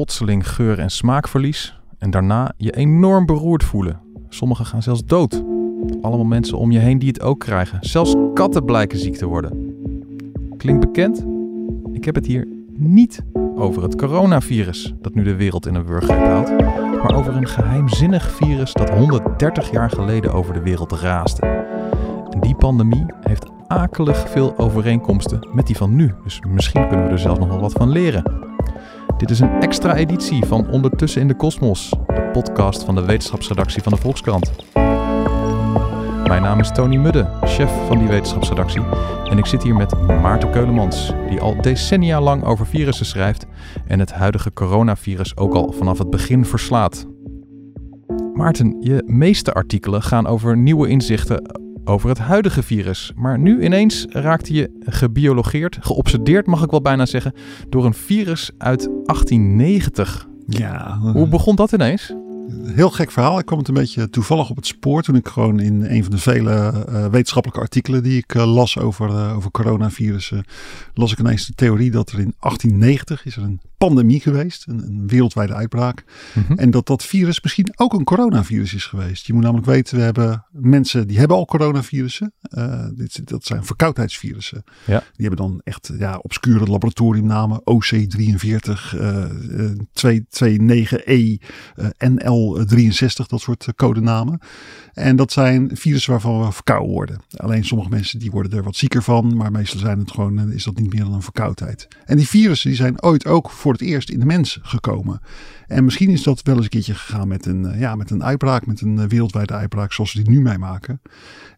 plotseling geur- en smaakverlies en daarna je enorm beroerd voelen. Sommigen gaan zelfs dood. Allemaal mensen om je heen die het ook krijgen. Zelfs katten blijken ziek te worden. Klinkt bekend? Ik heb het hier niet over het coronavirus dat nu de wereld in een wurggreep houdt, maar over een geheimzinnig virus dat 130 jaar geleden over de wereld raaste. Die pandemie heeft akelig veel overeenkomsten met die van nu, dus misschien kunnen we er zelfs nog wel wat van leren. Dit is een extra editie van Ondertussen in de Kosmos, de podcast van de wetenschapsredactie van de Volkskrant. Mijn naam is Tony Mudde, chef van die wetenschapsredactie. En ik zit hier met Maarten Keulemans, die al decennia lang over virussen schrijft en het huidige coronavirus ook al vanaf het begin verslaat. Maarten, je meeste artikelen gaan over nieuwe inzichten over het huidige virus. Maar nu ineens raakte je gebiologeerd, geobsedeerd mag ik wel bijna zeggen, door een virus uit 1890. Ja. Hoe begon dat ineens? heel gek verhaal. Ik kwam het een beetje toevallig op het spoor toen ik gewoon in een van de vele uh, wetenschappelijke artikelen die ik uh, las over, uh, over coronavirussen, las ik ineens de theorie dat er in 1890 is er een pandemie geweest, een, een wereldwijde uitbraak. Mm -hmm. En dat dat virus misschien ook een coronavirus is geweest. Je moet namelijk weten, we hebben mensen die hebben al coronavirussen. dit, dat zijn verkoudheidsvirussen. Ja. Die hebben dan echt ja, obscure laboratoriumnamen. OC43, 229E, NL63, dat soort codenamen. En dat zijn virussen waarvan we verkouden worden. Alleen sommige mensen die worden er wat zieker van, maar meestal zijn het gewoon, is dat niet meer dan een verkoudheid. En die virussen die zijn ooit ook voor het eerst in de mens gekomen. En misschien is dat wel eens een keertje gegaan met een, ja, met een uitbraak, met een wereldwijde uitbraak zoals we die nu meemaken.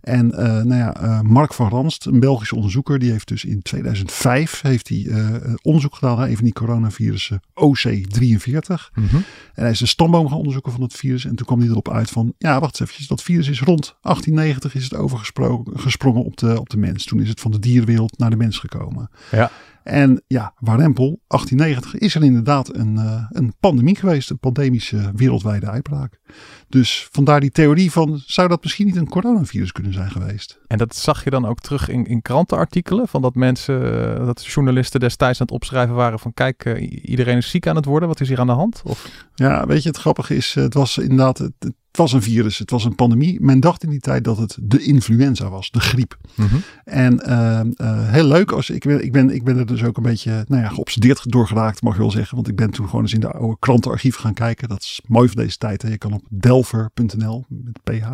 En uh, nou ja, uh, Mark van Ranst, een Belgische onderzoeker, die heeft dus in 2005 heeft hij, uh, onderzoek gedaan naar een van die coronavirussen, OC43. Mm -hmm. En hij is de stamboom gaan onderzoeken van het virus. En toen kwam hij erop uit van, ja, wacht eens even, dat virus is rond 1890 is het overgesprongen op de, op de mens. Toen is het van de dierwereld naar de mens gekomen. Ja. En ja, warempel, 1890 is er inderdaad een, uh, een pandemie geweest, een pandemische wereldwijde uitbraak. Dus vandaar die theorie van, zou dat misschien niet een coronavirus kunnen zijn geweest? En dat zag je dan ook terug in, in krantenartikelen, van dat mensen, uh, dat journalisten destijds aan het opschrijven waren van, kijk, uh, iedereen is ziek aan het worden, wat is hier aan de hand? Of? Ja, weet je, het grappige is, het was inderdaad, het, het was een virus, het was een pandemie. Men dacht in die tijd dat het de influenza was, de griep. Mm -hmm. En uh, uh, heel leuk, als ik, ben, ik, ben, ik ben er dus ook een beetje nou ja, geobsedeerd door geraakt, mag ik wel zeggen. Want ik ben toen gewoon eens in de oude krantenarchief gaan kijken. Dat is mooi van deze tijd. Hè. Je kan op delver.nl met ph,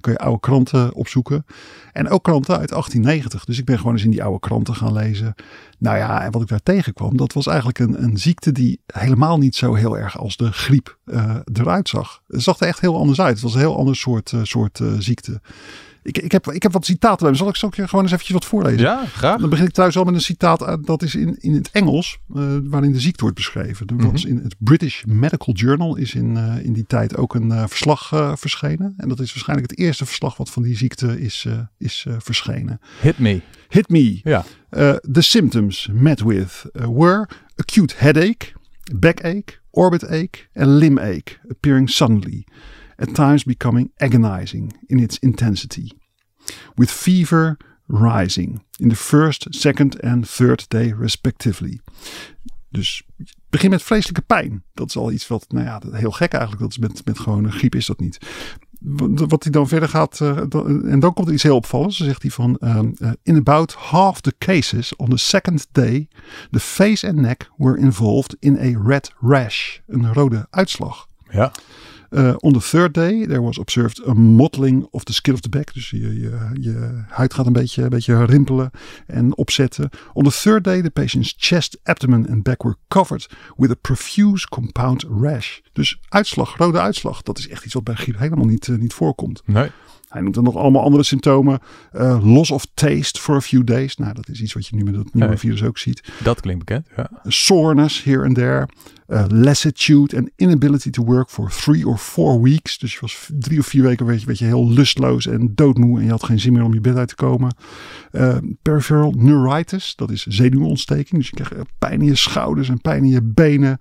kun je oude kranten opzoeken. En ook kranten uit 1890. Dus ik ben gewoon eens in die oude kranten gaan lezen. Nou ja, en wat ik daar tegenkwam, dat was eigenlijk een, een ziekte die helemaal niet zo heel erg als de griep uh, eruit zag. Het zag er echt heel anders uit. Het was een heel ander soort, uh, soort uh, ziekte. Ik, ik, heb, ik heb wat citaten bij me. Zal ik, ik je gewoon eens eventjes wat voorlezen? Ja, graag. Dan begin ik trouwens al met een citaat. Dat is in, in het Engels, uh, waarin de ziekte wordt beschreven. Dat mm -hmm. in het British Medical Journal is in, uh, in die tijd ook een uh, verslag verschenen. En dat is waarschijnlijk het eerste verslag wat van die ziekte is, is verschenen. Hit me. Hit me. Ja. the symptoms met with were acute headache, backache, orbit ache and limb ache appearing suddenly. At times becoming agonizing in its intensity, with fever rising in the first, second and third day respectively. Dus begin met vreselijke pijn. Dat is al iets wat, nou ja, heel gek eigenlijk. Dat is met, met gewone griep is dat niet. Wat hij dan verder gaat, uh, en dan komt er iets heel opvallends. Zegt hij van, um, uh, in about half the cases on the second day, the face and neck were involved in a red rash, een rode uitslag. Ja. Uh, on the third day, there was observed a mottling of the skin of the back. Dus je, je, je huid gaat een beetje, een beetje rimpelen en opzetten. On the third day, the patient's chest, abdomen and back were covered with a profuse compound rash. Dus uitslag, rode uitslag. Dat is echt iets wat bij griep helemaal niet, uh, niet voorkomt. Nee. Hij noemt dan nog allemaal andere symptomen. Uh, loss of taste for a few days. Nou, dat is iets wat je nu met het nieuwe virus ook ziet. Dat klinkt bekend, ja. Soreness here and there. Uh, lassitude and inability to work for three or four weeks. Dus je was drie of vier weken weet je, weet je, heel lustloos en doodmoe. En je had geen zin meer om je bed uit te komen. Uh, peripheral neuritis. Dat is zenuwontsteking. Dus je krijgt uh, pijn in je schouders en pijn in je benen.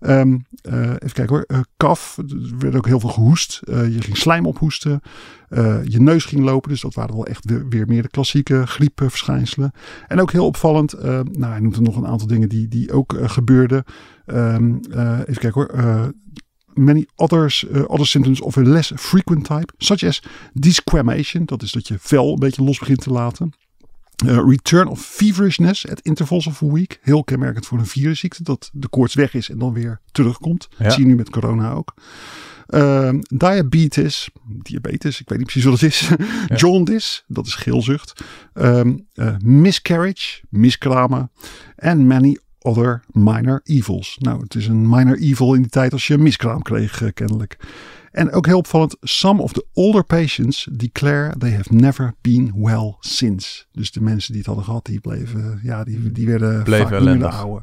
Um, uh, even kijken hoor. Kaf. Er werd ook heel veel gehoest. Je ging slijm ophoesten. Uh, je neus ging lopen. Dus dat waren wel echt weer, meer de klassieke griepverschijnselen. En ook heel opvallend. Uh, nou, hij noemt er nog een aantal dingen die, die ook uh, gebeurden. Um, even kijken hoor. many others, other symptoms of a less frequent type, such as desquamation. Dat is dat je vel een beetje los begint te laten. Return of feverishness at intervals of a week. Heel kenmerkend voor een virusziekte. Dat de koorts weg is en dan weer terugkomt. Dat zie je nu met corona ook. Uh, diabetes, diabetes, ik weet niet precies wat het is. Ja. Jaundice, dat is geelzucht. Um, uh, miscarriage, miskramen. En many other minor evils. Nou, het is een minor evil in die tijd als je een miskraam kreeg, uh, kennelijk. En ook heel opvallend, some of the older patients declare they have never been well since. Dus de mensen die het hadden gehad, die bleven, ja, die, die werden bleven vaak niet.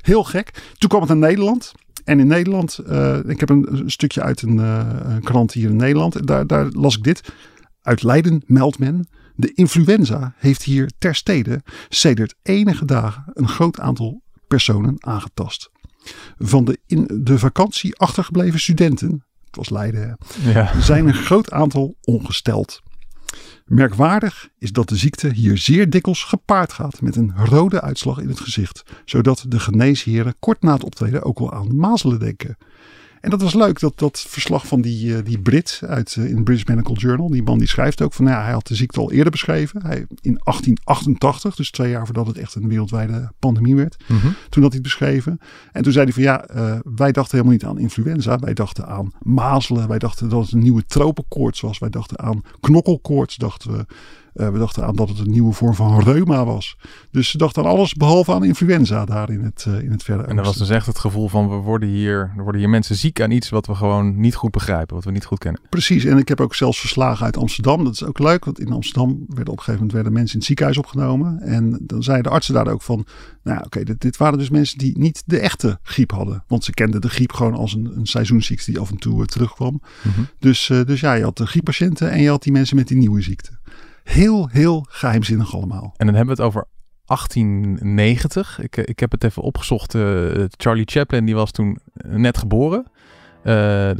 Heel gek. Toen kwam het naar Nederland. En in Nederland, uh, ik heb een, een, stukje uit een, uh, een, krant hier in Nederland. Daar, daar las ik dit. Uit Leiden meldt men. De influenza heeft hier ter stede sedert enige dagen een groot aantal personen aangetast. Van de in de vakantie achtergebleven studenten, het was Leiden, ja. zijn een groot aantal ongesteld. Merkwaardig is dat de ziekte hier zeer dikwijls gepaard gaat met een rode uitslag in het gezicht, zodat de geneesheren kort na het optreden ook wel aan mazelen denken. En dat was leuk, dat, dat verslag van die, uh, die Brit uit, uh, in British Medical Journal. Die man die schrijft ook van, nou ja, hij had de ziekte al eerder beschreven. Hij, in 1888, dus twee jaar voordat het echt een wereldwijde pandemie werd. Mm -hmm. Toen had hij het beschreven. En toen zei hij van, ja, uh, wij dachten helemaal niet aan influenza. Wij dachten aan mazelen. Wij dachten dat het een nieuwe tropenkoorts was. Wij dachten aan knokkelkoorts, dachten we. Uh, we dachten aan dat het een nieuwe vorm van reuma was. Dus ze dachten aan alles behalve aan influenza daar in het, uh, in het verre En dat was dus echt het gevoel van we worden hier, er worden hier mensen ziek aan iets wat we gewoon niet goed begrijpen, wat we niet goed kennen. Precies, en ik heb ook zelfs verslagen uit Amsterdam. Dat is ook leuk, want in Amsterdam werden op een gegeven moment werden mensen in het ziekenhuis opgenomen. En dan zeiden de artsen daar ook van, nou oké, okay, dit, dit, waren dus mensen die niet de echte griep hadden. Want ze kenden de griep gewoon als een, een seizoensziekte die af en toe uh, terugkwam. Mm -hmm. dus, dus ja, je had de grieppatiënten en je had die mensen met die nieuwe ziekte. Heel, heel geheimzinnig allemaal. En dan hebben we het over 1890. Ik, ik heb het even opgezocht. Uh, Charlie Chaplin die was toen net geboren. Uh,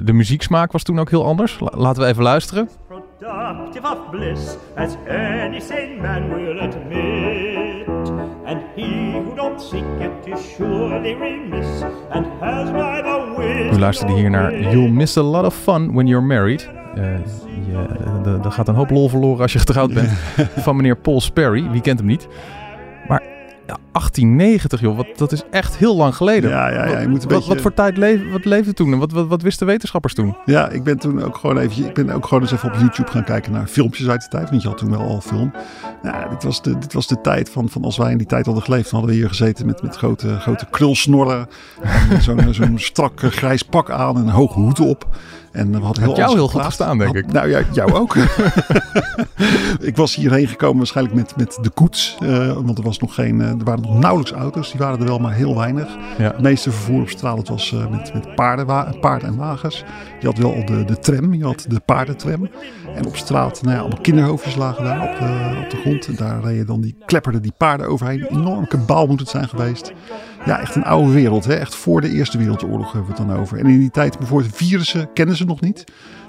de muzieksmaak was toen ook heel anders. La laten we even luisteren. Productive of bliss, as any sane man will admit. And he who it is surely remiss, and has neither wit. U luisterde hier naar You'll Miss a Lot of Fun When You're Married. Uh, er gaat een hoop lol verloren als je getrouwd bent. van meneer Paul Sperry. Wie kent hem niet? Ja, 1890, joh, wat, dat is echt heel lang geleden. Ja, ja, ja. Je moet wat, een beetje... wat voor tijd leefde, wat leefde toen en wat, wat, wat wisten wetenschappers toen? Ja, ik ben toen ook gewoon even, ik ben ook gewoon eens even op YouTube gaan kijken naar filmpjes uit de tijd. Want je had toen wel al film. Ja, dit was de, dit was de tijd van, van als wij in die tijd hadden geleefd. Dan hadden we hier gezeten met, met grote, grote krulsnorren. Zo'n zo'n strak grijs pak aan en een hoge hoed op. En we hadden heel jou heel goed gestaan, denk ik. Nou ja, jou ook. ik was hierheen gekomen waarschijnlijk met, met de koets. Uh, want er, was nog geen, uh, er waren nog nauwelijks auto's. Die waren er wel maar heel weinig. Ja. Het meeste vervoer op straat was uh, met, met paarden, paard en wagens. Je had wel de, de tram, je had de paardentram. En op straat, nou ja, allemaal kinderhoofdjes lagen daar op de, op de grond. En daar reden dan die, klepperden die paarden overheen. Een enorm kabaal moet het zijn geweest. Ja, echt een oude wereld. Hè? Echt voor de Eerste Wereldoorlog hebben we het dan over. En in die tijd bijvoorbeeld virussen kennen ze nog niet.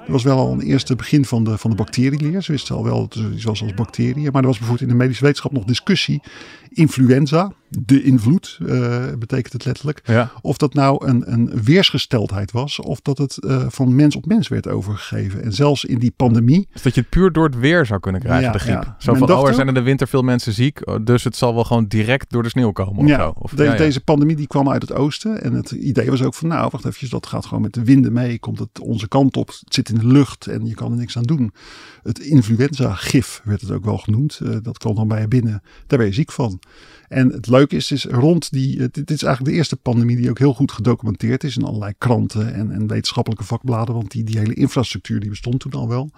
Er was wel al een eerste begin van de, van de bacterieleer. Ze wisten al wel dat er iets was als bacteriën. Maar er was bijvoorbeeld in de medische wetenschap nog discussie. Influenza, de invloed, uh, betekent het letterlijk. Ja. Of dat nou een, een weersgesteldheid was. Of dat het uh, van mens op mens werd overgegeven. En zelfs in die pandemie. Dus dat je het puur door het weer zou kunnen krijgen, Ja, de griep. ja. Zo van, oh, er zijn in de winter veel mensen ziek. Dus het zal wel gewoon direct door de sneeuw komen of Ja, zo. Of, de-. Deze pandemie die kwam uit het oosten. En het idee was ook van, nou, wacht even, dat gaat gewoon met de winden mee. Komt het onze kant op. Het zit in de lucht en je kan er niks aan doen. Het influenza-gif werd het ook wel genoemd. Eh, dat kwam dan bij je binnen. Daar ben je ziek van. En het leuke is, is rond die, eh, dit is eigenlijk de eerste pandemie die ook heel goed gedocumenteerd is in allerlei kranten en, en wetenschappelijke vakbladen. Want die, die hele infrastructuur die bestond toen al wel.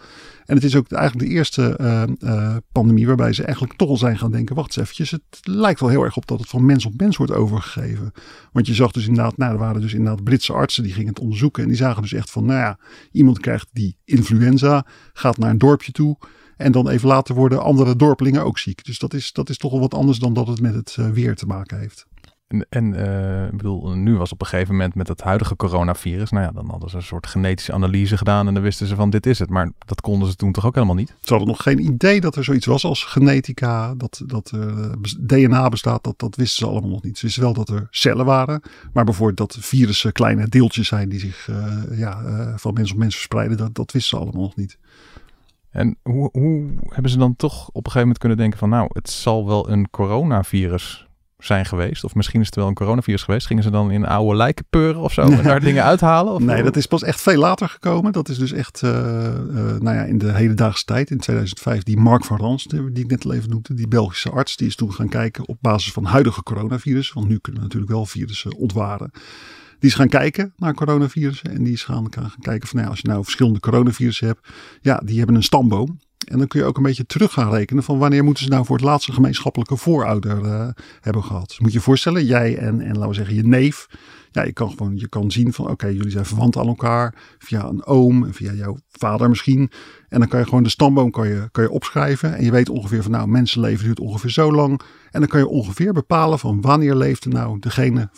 En het is ook eigenlijk de eerste eh, eh, pandemie waarbij ze eigenlijk toch al zijn gaan denken, wacht eens eventjes, het lijkt wel heel erg op dat het van mens op mens wordt overgegeven. Want je zag dus inderdaad, nou er waren dus inderdaad Britse artsen die gingen het onderzoeken en die zagen dus echt van, nou ja, iemand krijgt die influenza, gaat naar een dorpje toe. En dan even later worden andere dorpelingen ook ziek. Dus dat is, dat is toch wel wat anders dan dat het met het eh, weer te maken heeft. En, en uh, ik bedoel, nu was op een gegeven moment met het huidige coronavirus, nou ja, dan hadden ze een soort genetische analyse gedaan en dan wisten ze van dit is het. Maar dat konden ze toen toch ook helemaal niet? Ze hadden nog geen idee dat er zoiets was als genetica, dat, dat uh, DNA bestaat, dat, dat wisten ze allemaal nog niet. Ze wisten wel dat er cellen waren, maar bijvoorbeeld dat virussen kleine deeltjes zijn die zich uh, ja, van mens op mens verspreiden, dat, dat wisten ze allemaal nog niet. En hoe, hoe hebben ze dan toch op een gegeven moment kunnen denken van nou, het zal wel een coronavirus zijn geweest. Of misschien is het wel een coronavirus geweest. Gingen ze dan in oude lijken peuren of zo en daar dingen uithalen? Of nee, dat is pas echt veel later gekomen. Dat is dus echt uh, uh, nou ja, in de hedendaagse tijd, in 2005, die Mark van Rans, die ik net al even noemde, die Belgische arts, die is toen gaan kijken op basis van huidige coronavirus. Want nu kunnen we natuurlijk wel virussen ontwaren. Die is gaan kijken naar coronavirussen. En die is gaan, gaan kijken van nou als je nou verschillende coronavirussen hebt. Ja, die hebben een stamboom. En dan kun je ook een beetje terug gaan rekenen van wanneer moeten ze nou voor het laatste gemeenschappelijke voorouder uh, hebben gehad. Dus moet je je voorstellen, jij en, en laten we zeggen je neef. Ja, je kan gewoon je kan zien van oké, jullie zijn verwant aan elkaar via een oom, via jouw vader misschien. En dan kan je gewoon de stamboom kan je, kan je opschrijven. En je weet ongeveer van nou, mensenleven duurt ongeveer zo lang. En dan kan je ongeveer bepalen van wanneer leefde nou degene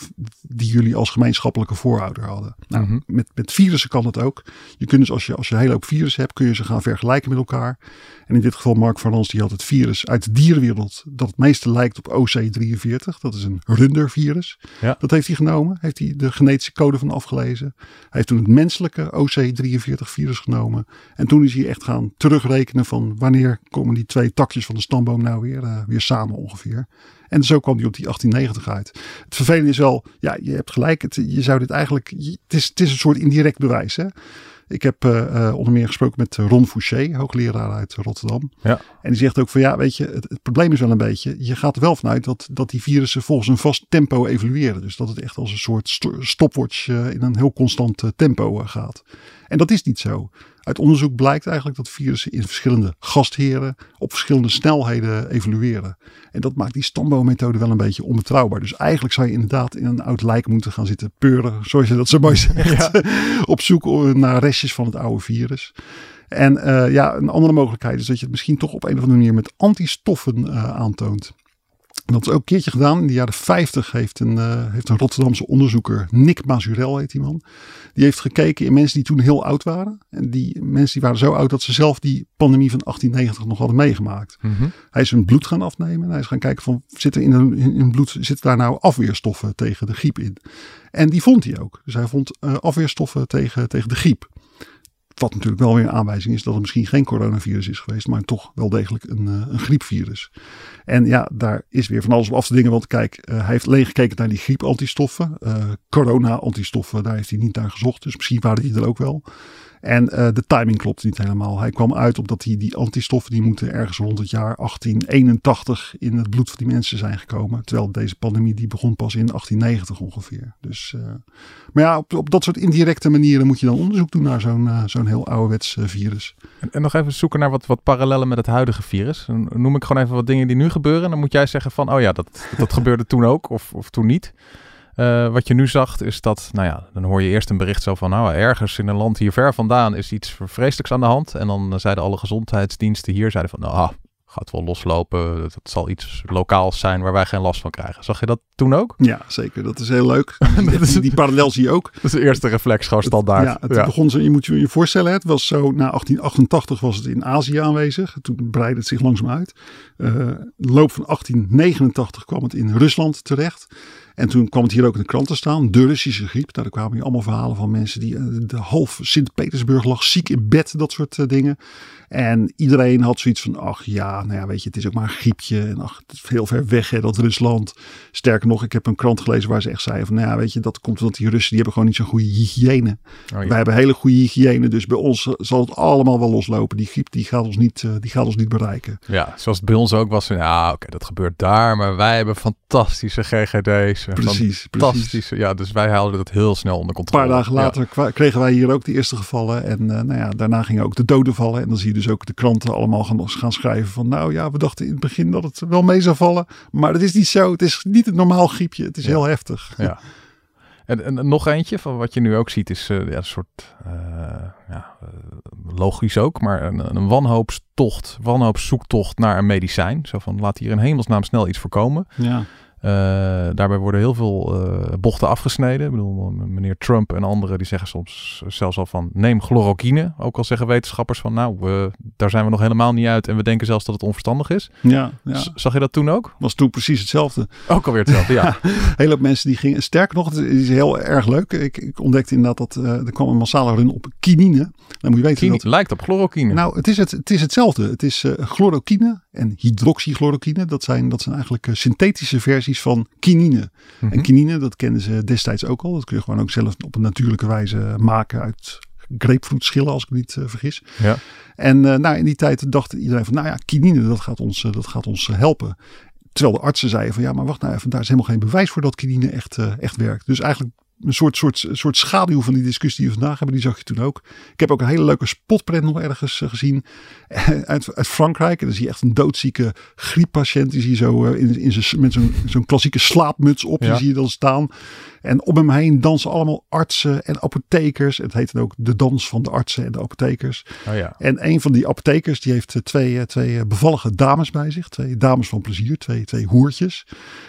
die jullie als gemeenschappelijke voorouder hadden. Nou, Mhm. met, met virussen kan dat ook. Je kunt dus als je, als je een hele hoop virussen hebt, kun je ze gaan vergelijken met elkaar. En in dit geval Mark van Rans, die had het virus uit de dierenwereld dat het meeste lijkt op OC43. Dat is een rundervirus. Ja. Dat heeft hij genomen. Heeft hij de genetische code van afgelezen. Hij heeft toen het menselijke OC43 virus genomen. En toen is hij echt gaan terugrekenen van wanneer komen die twee takjes van de stamboom nou weer, eh, weer samen ongeveer. En zo kwam hij op die 1890 uit. Het vervelende is wel, ja, je hebt gelijk. Het, je zou dit eigenlijk, het is, het is een soort indirect bewijs. Hè? Ik heb eh, eh, onder meer gesproken met Ron Fouché, hoogleraar uit Rotterdam. Ja. En die zegt ook van ja, weet je, het, het probleem is wel een beetje, je gaat er wel vanuit dat, dat die virussen volgens een vast tempo evolueren. Dus dat het echt als een soort sto- stopwatch in een heel constant tempo gaat. En dat is niet zo. Uit onderzoek blijkt eigenlijk dat virussen in verschillende gastheren op verschillende snelheden evolueren. En dat maakt die stamboommethode wel een beetje onbetrouwbaar. Dus eigenlijk zou je inderdaad in een oud lijk moeten gaan zitten peuren, zoals je dat zo mooi zegt, op zoek naar restjes van het oude virus. En eh, ja, een andere mogelijkheid is dat je het misschien toch op een of andere manier met antistoffen eh, aantoont. En Dat is ook een keertje gedaan. In de jaren 50 heeft een, eh, heeft een Rotterdamse onderzoeker, Nick Mazurel heet die man. Die heeft gekeken in mensen die toen heel oud waren. En die mensen die waren zo oud dat ze zelf die pandemie van 1890 nog hadden meegemaakt. Mhm. Hij is hun bloed gaan afnemen. En hij is gaan kijken van zit in hun, in hun bloed zitten daar nou afweerstoffen tegen de griep in. En die vond hij ook. Dus hij vond eh, afweerstoffen tegen, tegen de griep. Wat natuurlijk wel weer een aanwijzing is dat het misschien geen coronavirus is geweest, maar toch wel degelijk een, eh, een griepvirus. En ja, daar is weer van alles op af te dingen. Want kijk, eh, hij heeft alleen gekeken naar die griepantistoffen. Eh corona-antistoffen, daar heeft hij niet naar gezocht. Dus misschien waren die er ook wel. En eh, de timing klopt niet helemaal. Hij kwam uit op dat die, die antistoffen die moeten ergens rond het jaar 1881 in het bloed van die mensen zijn gekomen. Terwijl deze pandemie die begon pas in 1890 ongeveer. Dus, eh, maar ja, op, op dat soort indirecte manieren moet je dan onderzoek doen naar zo'n eh, heel ouderwets virus. En, en nog even zoeken naar wat, wat parallellen met het huidige virus. Dan noem ik gewoon even wat dingen die nu gebeuren. En dan moet jij zeggen van, oh ja, dat, dat gebeurde toen ook of, of toen niet. Eh, wat je nu zag is dat, nou ja, dan hoor je eerst een bericht zo van, nou, ergens in een land hier ver vandaan is iets vreselijks aan de hand. En dan eh, zeiden alle gezondheidsdiensten hier, zeiden van, nou, ah, gaat wel loslopen. Dat zal iets lokaals zijn waar wij geen last van krijgen. Zag je dat toen ook? Ja, zeker. Dat is heel leuk. Die, die parallel zie je ook. Dat is de eerste reflex, gewoon standaard. Ja, het begon zo, je moet je je voorstellen, het was zo, na 1888 was het in Azië aanwezig. Toen breidde het zich langzaam uit. In de loop van 1889 kwam het in Rusland terecht. En toen kwam het hier ook in de kranten staan, de Russische griep. Nou, daar kwamen hier allemaal verhalen van mensen die eh, de half Sint-Petersburg lag ziek in bed, dat soort eh, dingen. En iedereen had zoiets van, ach ja, nou ja, weet je, het is ook maar een griepje. En ach, het is heel ver weg, hè, dat Rusland. Sterker nog, ik heb een krant gelezen waar ze echt zeiden van, nou ja, weet je, dat komt omdat die Russen, die hebben gewoon niet zo'n goede hygiëne. Oh, ja. Wij hebben hele goede hygiëne, dus bij ons zal het allemaal wel loslopen. Die griep die gaat ons niet, eh, die gaat ons niet bereiken. Ja, zoals het bij ons ook was. Ja, oké, dat gebeurt daar. Maar wij hebben fantastische GGD's. Precies, precies. Ja, dus wij houden dat heel snel onder Een controle. paar dagen later kregen wij hier ook de eerste gevallen. En eh, nou ja, daarna gingen ook de doden vallen. En dan zie je dus ook de kranten allemaal gaan, gaan schrijven van... nou ja, we dachten in het begin dat het wel mee zou vallen. Maar dat is niet zo. Het is niet een normaal griepje. Het is Ja. heel heftig. Ja. En, en nog eentje van wat je nu ook ziet is eh, ja, een soort, eh, ja, logisch ook, maar een, een wanhoopstocht, wanhoopszoektocht naar een medicijn. Zo van, laat hier in hemelsnaam snel iets voorkomen. Ja. Eh, daarbij worden heel veel eh, bochten afgesneden. Ik bedoel, meneer Trump en anderen die zeggen soms zelfs al van neem chloroquine. Ook al zeggen wetenschappers van nou, daar zijn we nog helemaal niet uit en we denken zelfs dat het onverstandig is. Ja, ja. Zag je dat toen ook? was toen precies hetzelfde. Ook alweer hetzelfde, ja. Hele hoop mensen die gingen. Sterker nog, het is heel erg leuk. Ik, ik ontdekte inderdaad dat eh, er kwam een massale run op kinine. Dan moet je weten Kine- dat. lijkt op chloroquine. Nou, het is, het, het is hetzelfde. Het is chloroquine en hydroxychloroquine. Dat zijn, dat zijn eigenlijk eh, synthetische versies van kinine. Mhm. En kinine, dat kenden ze destijds ook al. Dat kun je gewoon ook zelf op een natuurlijke wijze maken uit grapefruitschillen, als ik me niet eh, vergis. Ja. En eh, nou, in die tijd dacht iedereen van, nou ja, kinine, dat gaat ons, dat gaat ons helpen. Terwijl de artsen zeiden van, ja, maar wacht nou even, daar is helemaal geen bewijs voor dat kinine echt, echt werkt. Dus eigenlijk een soort, soort, soort schaduw van die discussie die we vandaag hebben, die zag je toen ook. Ik heb ook een hele leuke spotprint nog ergens eh, gezien uit, uit Frankrijk. En dan zie je echt een doodzieke grieppatiënt. Die zie je zo eh, in, in zijn, met zo'n zo'n klassieke slaapmuts op. Ja. Die zie je dan staan. En om hem heen dansen allemaal artsen en apothekers. Het heet dan ook de dans van de artsen en de apothekers. Oh ja. En een van die apothekers die heeft eh, twee, twee bevallige dames bij zich. Twee dames van plezier, twee, twee hoertjes.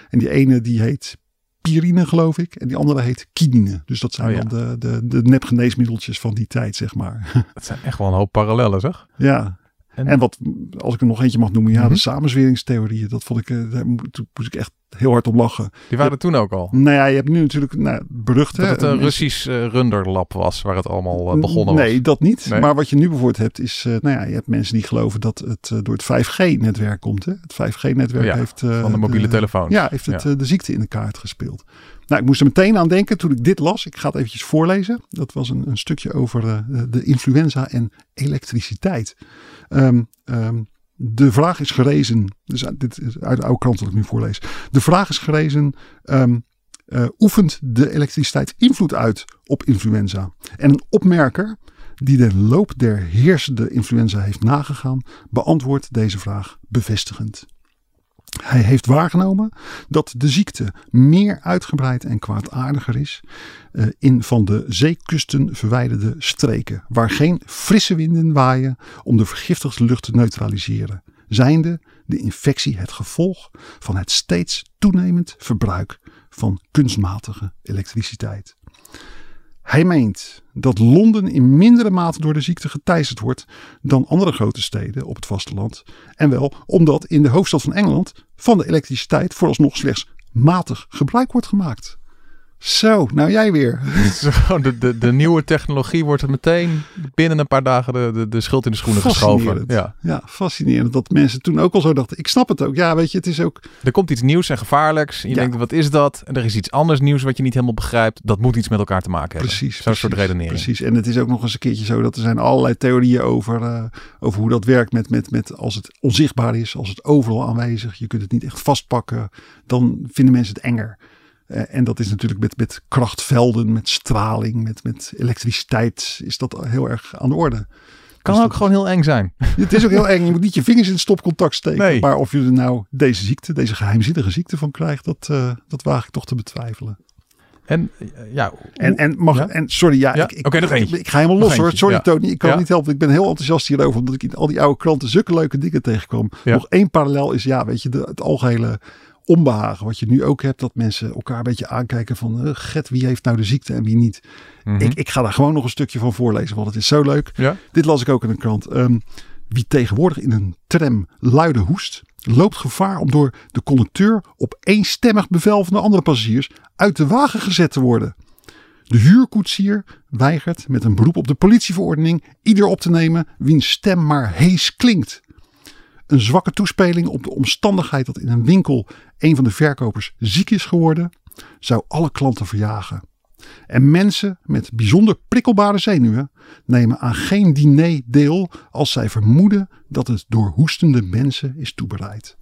En die ene die heet Pirine geloof ik. En die andere heet Kinine. Dus dat zijn Oh ja. dan de, de, de nepgeneesmiddeltjes van die tijd zeg maar. Het zijn echt wel een hoop parallellen, zeg. ja. En- En, wat, als ik er nog eentje mag noemen, ja, Mhm. de samenzweringstheorieën. Dat vond ik, eh, daar moest ik echt heel hard om lachen. Die waren toen ook al. Nou ja, je hebt nu natuurlijk, nou, berucht hè. Dat het een Mensen- Russisch eh, runderlab was, waar het allemaal eh, begonnen was. Nee, dat niet. Nee. Maar wat je nu bijvoorbeeld hebt is, eh, nou ja, je hebt mensen die geloven dat het eh, door het 5G-netwerk komt. Hè? Het 5G-netwerk Ja, heeft eh, van de mobiele telefoons. Ja, heeft het, Ja. eh, de ziekte in de kaart gespeeld. Nou, ik moest er meteen aan denken toen ik dit las. Ik ga het eventjes voorlezen. Dat was een, een stukje over eh, de influenza en elektriciteit. Ehm, ehm, de vraag is gerezen. Dus uit- dit is uit de oude krant wat ik nu voorlees. De vraag is gerezen. ehm, eh, oefent de elektriciteit invloed uit op influenza? En een opmerker die de loop der heersende influenza heeft nagegaan, beantwoordt deze vraag bevestigend. Hij heeft waargenomen dat de ziekte meer uitgebreid en kwaadaardiger is eh, in van de zeekusten verwijderde streken, waar geen frisse winden waaien om de vergiftigde lucht te neutraliseren, zijnde de infectie het gevolg van het steeds toenemend verbruik van kunstmatige elektriciteit. Hij meent dat Londen in mindere mate door de ziekte geteisterd wordt dan andere grote steden op het vasteland. En wel omdat in de hoofdstad van Engeland van de elektriciteit vooralsnog slechts matig gebruik wordt gemaakt. Zo, nou jij weer. De, de, de nieuwe technologie wordt er meteen binnen een paar dagen de, de, de schuld in de schoenen geschoven. Ja. ja, fascinerend dat mensen toen ook al zo dachten. Ik snap het ook. Ja, weet je, het is ook. Er komt iets nieuws en gevaarlijks. En je Ja. denkt, wat is dat? En er is iets anders nieuws wat je niet helemaal begrijpt. Dat moet iets met elkaar te maken hebben. Precies. Zo'n soort redenering. Precies. En het is ook nog eens een keertje zo dat er zijn allerlei theorieën over, eh, over hoe dat werkt met, met, met als het onzichtbaar is, als het overal aanwezig, je kunt het niet echt vastpakken, dan vinden mensen het enger. Eh, en dat is natuurlijk met, met krachtvelden, met straling, met, met elektriciteit is dat heel erg aan de orde. Kan Dus ook dat- gewoon heel eng zijn. Het is ook heel eng. Je moet niet je vingers in het stopcontact steken. Nee. Maar of je er nou deze ziekte, deze geheimzinnige ziekte van krijgt, dat, eh, dat waag ik toch te betwijfelen. En eh, ja, En, en, mag, Ja? en sorry, ja, Ja? ik, ik, Oké, nog ik, ik ga helemaal los hoor. Sorry ja. Tony, ik kan niet helpen. Ik ben heel enthousiast hierover, omdat ik in al die oude kranten zulke leuke dingen tegenkwam. Nog één parallel is, ja, weet je, de, het algehele onbehagen. Wat je nu ook hebt, dat mensen elkaar een beetje aankijken van, get, wie heeft nou de ziekte en wie niet. mhm. Ik, ik ga daar gewoon nog een stukje van voorlezen, want het is zo leuk. ja? Dit las ik ook in een krant. Ehm, wie tegenwoordig in een tram luide hoest, loopt gevaar om door de conducteur op eenstemmig bevel van de andere passagiers uit de wagen gezet te worden. De huurkoetsier weigert met een beroep op de politieverordening ieder op te nemen wiens stem maar hees klinkt. Een zwakke toespeling op de omstandigheid dat in een winkel een van de verkopers ziek is geworden, zou alle klanten verjagen. En mensen met bijzonder prikkelbare zenuwen nemen aan geen diner deel als zij vermoeden dat het door hoestende mensen is toebereid.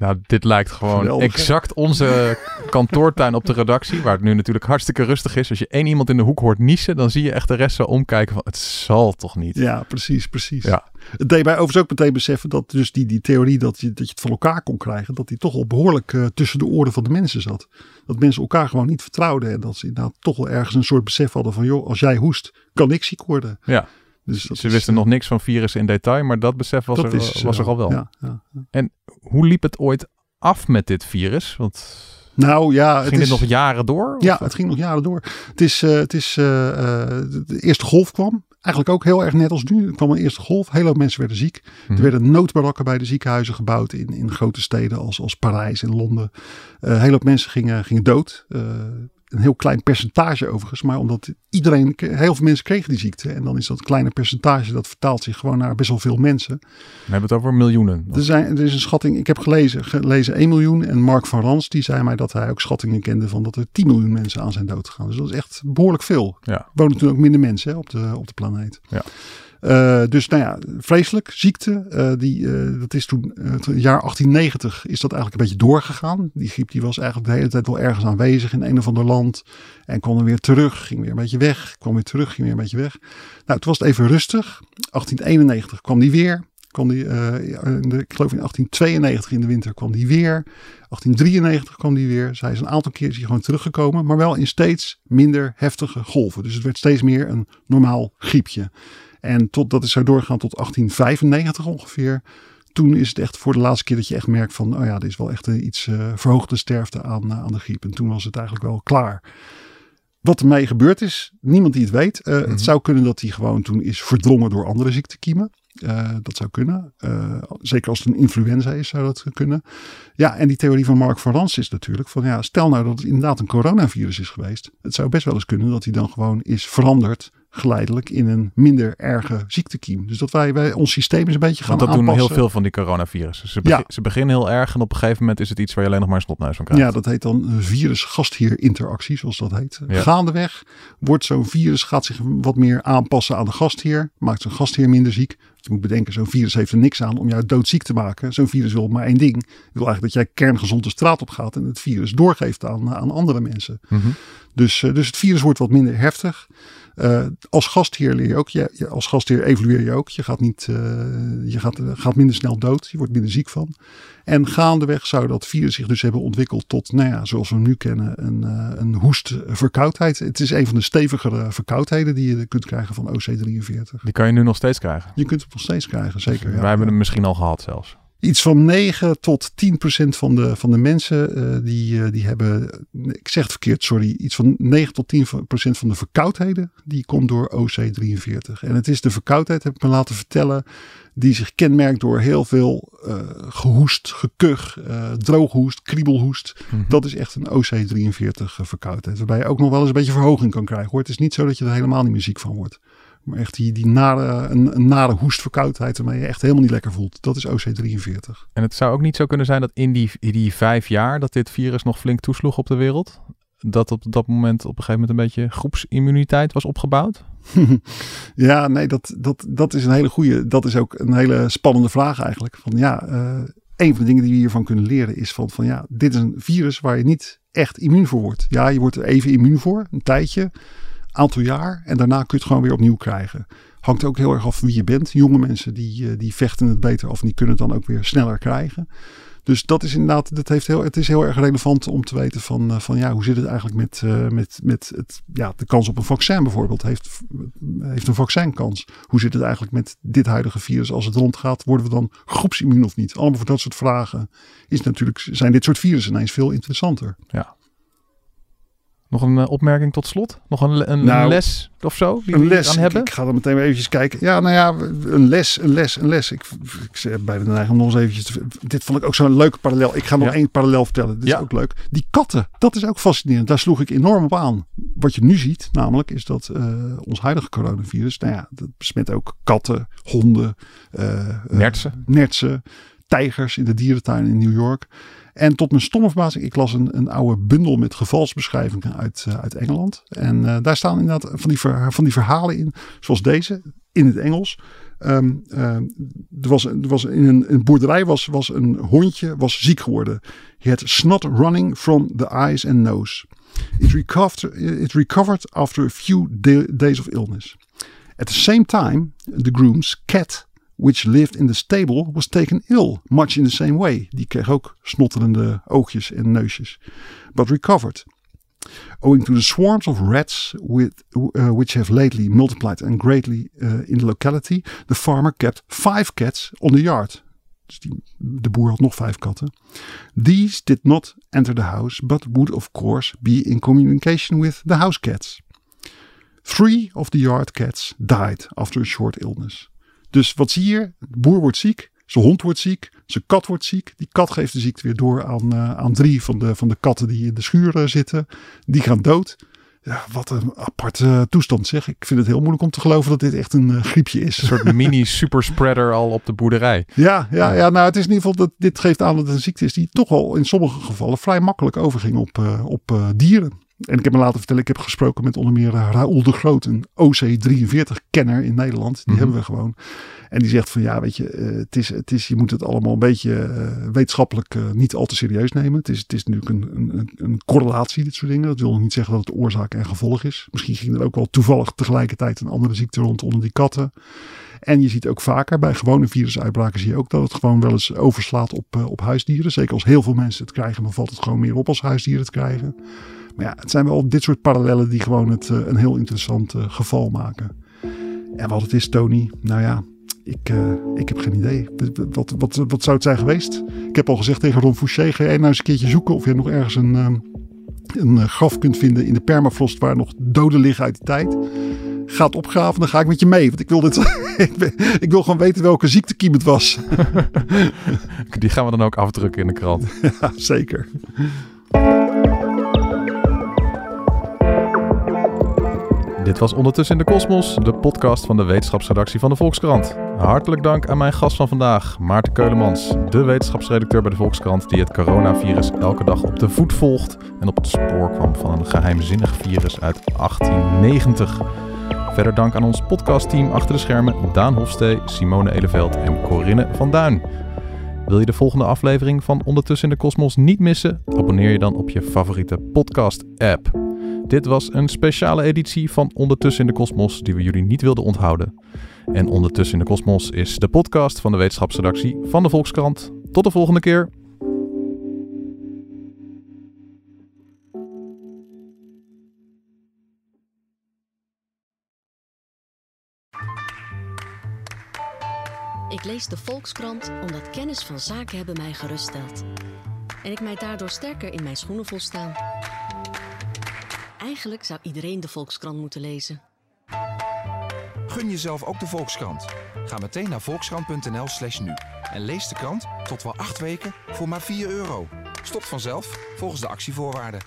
Nou, dit lijkt gewoon Geweldig, hè? exact onze kantoortuin op de redactie. Waar het nu natuurlijk hartstikke rustig is. Als je één iemand in de hoek hoort niezen, dan zie je echt de rest zo omkijken van het zal toch niet. Ja, precies, precies. Ja. Het deed mij overigens ook meteen beseffen dat dus die, die theorie dat je, dat je het van elkaar kon krijgen, dat die toch al behoorlijk eh, tussen de oren van de mensen zat. Dat mensen elkaar gewoon niet vertrouwden en dat ze inderdaad toch wel ergens een soort besef hadden van joh, als jij hoest, kan ik ziek worden. Ja. Dus Ze is, wisten eh, nog niks van virussen in detail, maar dat besef was, dat er, is, was eh, er al wel. Ja, ja. Hoe liep het ooit af met dit virus? Want Nou ja, het ging is, dit nog jaren door? Ja, Of- het ging nog jaren door. Het is, eh, het is eh, eh, de, eerste golf kwam. Eigenlijk ook heel erg net als nu. Er kwam een eerste golf. Heel veel mensen werden ziek. Mhm. Er werden noodbarakken bij de ziekenhuizen gebouwd in, in grote steden als, als Parijs en Londen. Eh heel veel mensen gingen, gingen dood. Een heel klein percentage overigens. Maar omdat iedereen, heel veel mensen kregen die ziekte. En dan is dat kleine percentage, dat vertaalt zich gewoon naar best wel veel mensen. We hebben het over miljoenen. Er, zijn, er is een schatting, ik heb gelezen, gelezen 1 miljoen. En Mark van Rans die zei mij dat hij ook schattingen kende van dat er 10 miljoen mensen aan zijn dood gegaan. Dus dat is echt behoorlijk veel. Ja. Er wonen natuurlijk ook minder mensen hè, op, de, op de planeet. Ja. Eh, dus nou ja, vreselijk, ziekte. eh, die, eh, dat is toen, het jaar 1890 is dat eigenlijk een beetje doorgegaan. Die griep die was eigenlijk de hele tijd wel ergens aanwezig in een of ander land. En kwam dan weer terug, ging weer een beetje weg. Kwam weer terug, ging weer een beetje weg. Nou, toen was het even rustig. 1891 kwam die weer. Kwam die, ik geloof in 1892 in de winter kwam die weer. 1893 kwam die weer. Zij is een aantal keer gewoon teruggekomen. Maar wel in steeds minder heftige golven. Dus het werd steeds meer een normaal griepje. En tot, dat is zo doorgegaan tot 1895 ongeveer. Toen is het echt voor de laatste keer dat je echt merkt van... oh ja, er is wel echt een iets eh, verhoogde sterfte aan, eh, aan de griep. En toen was het eigenlijk wel klaar. Wat ermee gebeurd is, niemand die het weet. Eh, Mhm. Het zou kunnen dat hij gewoon toen is verdrongen door andere ziektekiemen. Eh, dat zou kunnen. Eh, zeker als het een influenza is, zou dat kunnen. Ja, en die theorie van Mark van Rans is natuurlijk van ja, stel nou dat het inderdaad een coronavirus is geweest. Het zou best wel eens kunnen dat hij dan gewoon is veranderd geleidelijk in een minder erge ziektekiem. Dus dat wij, wij ons systeem eens een beetje gaan Want dat doen aanpassen. heel veel van die coronavirussen. Ze, Ja. ze beginnen heel erg en op een gegeven moment is het iets waar je alleen nog maar een snotneus van krijgt. Ja, dat heet dan virus-gastheer-interactie, zoals dat heet. Ja. Gaandeweg wordt zo'n virus gaat zich wat meer aanpassen aan de gastheer. Maakt zo'n gastheer minder ziek. Je moet bedenken, zo'n virus heeft er niks aan om jou doodziek te maken. Zo'n virus wil maar één ding. Het wil eigenlijk dat jij kerngezond de straat op gaat en het virus doorgeeft aan, aan andere mensen. Mhm. Dus, eh, dus het virus wordt wat minder heftig. Eh, als gastheer leer je ook. Je, als gastheer evolueer je ook. Je gaat, niet, eh, je gaat, eh, gaat minder snel dood. Je wordt minder ziek van. En gaandeweg zou dat virus zich dus hebben ontwikkeld tot, nou ja, zoals we hem nu kennen, een, een hoestverkoudheid. Het is een van de stevigere verkoudheden die je kunt krijgen van OC43. Die kan je nu nog steeds krijgen. Je kunt het nog steeds krijgen, zeker. ja. Wij hebben hem misschien al gehad zelfs. Iets van 9 tot 10 procent van de, van de mensen eh, die, eh, die hebben, ik zeg het verkeerd, sorry, iets van 9 tot 10 procent van de verkoudheden, die komt door OC43. En het is de verkoudheid, heb ik me laten vertellen, die zich kenmerkt door heel veel eh, gehoest, gekuch, drooghoest, kriebelhoest. Mhm. Dat is echt een OC43 verkoudheid, waarbij je ook nog wel eens een beetje verhoging kan krijgen. Hoor. Het is niet zo dat je er helemaal niet meer ziek van wordt. Maar echt die, die nare, een, een nare hoestverkoudheid waarmee je echt helemaal niet lekker voelt. Dat is OC43. En het zou ook niet zo kunnen zijn dat in die, in die vijf jaar dat dit virus nog flink toesloeg op de wereld, dat op dat moment op een gegeven moment een beetje groepsimmuniteit was opgebouwd? ja, nee, dat, dat, dat is een hele goede. Dat is ook een hele spannende vraag eigenlijk. Van ja, eh, een van de dingen die we hiervan kunnen leren is van, van ja, dit is een virus waar je niet echt immuun voor wordt. Ja, je wordt er even immuun voor, een tijdje, aantal jaar. En daarna kun je het gewoon weer opnieuw krijgen. Hangt ook heel erg af wie je bent. Jonge mensen die, eh, die vechten het beter en die kunnen het dan ook weer sneller krijgen. Dus dat is inderdaad, dat heeft heel, het is heel erg relevant om te weten van, eh, van ja, hoe zit het eigenlijk met, eh, met, met het, ja, de kans op een vaccin bijvoorbeeld. Heeft, heeft een vaccin kans? Hoe zit het eigenlijk met dit huidige virus als het rondgaat? Worden we dan groepsimmuun of niet? Allemaal voor dat soort vragen is natuurlijk, zijn dit soort virussen ineens veel interessanter. Nog een eh, opmerking tot slot? Nog een, een, Nou, les of zo die Een les, aan ik, hebben? ik ga dan meteen maar eventjes kijken. Ja, nou ja, een les, een les, een les. Ik, ik zeg bijna de neiging om nog eens eventjes te, Dit vond ik ook zo'n leuke parallel. Ik ga nog Ja. één parallel vertellen. Dit Ja. is ook leuk. Die katten, dat is ook fascinerend. Daar sloeg ik enorm op aan. Wat je nu ziet, namelijk, is dat eh, ons huidige coronavirus, nou ja, dat besmet ook katten, honden, eh, Nertsen. nertsen, tijgers in de dierentuin in New York. En tot mijn stomme verbazing, ik las een, een oude bundel met gevalsbeschrijvingen uit, eh, uit Engeland. En eh, daar staan inderdaad van die, van die verhalen in, zoals deze, in het Engels. Ehm, ehm, er was, er was in een, een boerderij was, was een hondje was ziek geworden. He had snot running from the eyes and nose. It recovered, it recovered after a few da- days of illness. At the same time, the groom's cat, which lived in the stable, was taken ill, much in the same way. Die kreeg ook snotterende oogjes en neusjes, but recovered. Owing to the swarms of rats with, uh, which have lately multiplied and greatly uh, in the locality, the farmer kept five cats on the yard de boer had nog vijf katten. These did not enter the house, but would of course be in communication with the house cats. Three of the yard cats died after a short illness. Dus wat zie je? De boer wordt ziek, zijn hond wordt ziek, zijn kat wordt ziek. Die kat geeft de ziekte weer door aan, uh, aan drie van de, van de katten die in de schuur uh, zitten. Die gaan dood. Ja, wat een aparte toestand zeg. Ik vind het heel moeilijk om te geloven dat dit echt een uh, griepje is. Een soort mini superspreader al op de boerderij. Ja, ja, ja, nou het is in ieder geval dat dit geeft aan dat het een ziekte is die toch al in sommige gevallen vrij makkelijk overging op, uh, op uh, dieren. En ik heb me laten vertellen, ik heb gesproken met onder meer Raoul de Groot, een OC43-kenner in Nederland. Die mm -hmm. hebben we gewoon. En die zegt van ja, weet je, uh, het is, het is, je moet het allemaal een beetje uh, wetenschappelijk uh, niet al te serieus nemen. Het is, het is natuurlijk een, een, een correlatie, dit soort dingen. Dat wil niet zeggen dat het oorzaak en gevolg is. Misschien ging er ook wel toevallig tegelijkertijd een andere ziekte rond onder die katten. En je ziet ook vaker bij gewone virusuitbraken zie je ook dat het gewoon wel eens overslaat op, op huisdieren. Zeker als heel veel mensen het krijgen, dan valt het gewoon meer op als huisdieren het krijgen. Maar ja, het zijn wel dit soort parallellen die gewoon het een heel interessant geval maken. En wat het is, Tony, nou ja, ik, uh, ik heb geen idee. Wat, wat, wat zou het zijn geweest? Ik heb al gezegd tegen Ron Fouché, ga jij nou eens een keertje zoeken of je nog ergens een, um, een graf kunt vinden in de permafrost waar nog doden liggen uit die tijd. Ga het opgraven, dan ga ik met je mee. Want ik wil, dit, ik, ben, ik wil gewoon weten welke ziektekiem het was. Die gaan we dan ook afdrukken in de krant. Ja, zeker. Dit was Ondertussen in de Kosmos, de podcast van de wetenschapsredactie van de Volkskrant. Hartelijk dank aan mijn gast van vandaag, Maarten Keulemans, de wetenschapsredacteur bij de Volkskrant die het coronavirus elke dag op de voet volgt en op het spoor kwam van een geheimzinnig virus uit 1890. Verder dank aan ons podcastteam achter de schermen Daan Hofstee, Simone Eleveld en Corinne van Duin. Wil je de volgende aflevering van Ondertussen in de Kosmos niet missen? Abonneer je dan op je favoriete podcast-app. Dit was een speciale editie van Ondertussen in de Kosmos die we jullie niet wilden onthouden. En Ondertussen in de Kosmos is de podcast van de wetenschapsredactie van de Volkskrant. Tot de volgende keer. Ik lees de Volkskrant omdat kennis van zaken hebben mij geruststelt. En ik mij daardoor sterker in mijn schoenen voel staan. Eigenlijk zou iedereen de Volkskrant moeten lezen. Gun jezelf ook de Volkskrant. Ga meteen naar volkskrant.nl slash nu. En lees de krant tot wel acht weken voor maar 4 euro. Stopt vanzelf volgens de actievoorwaarden.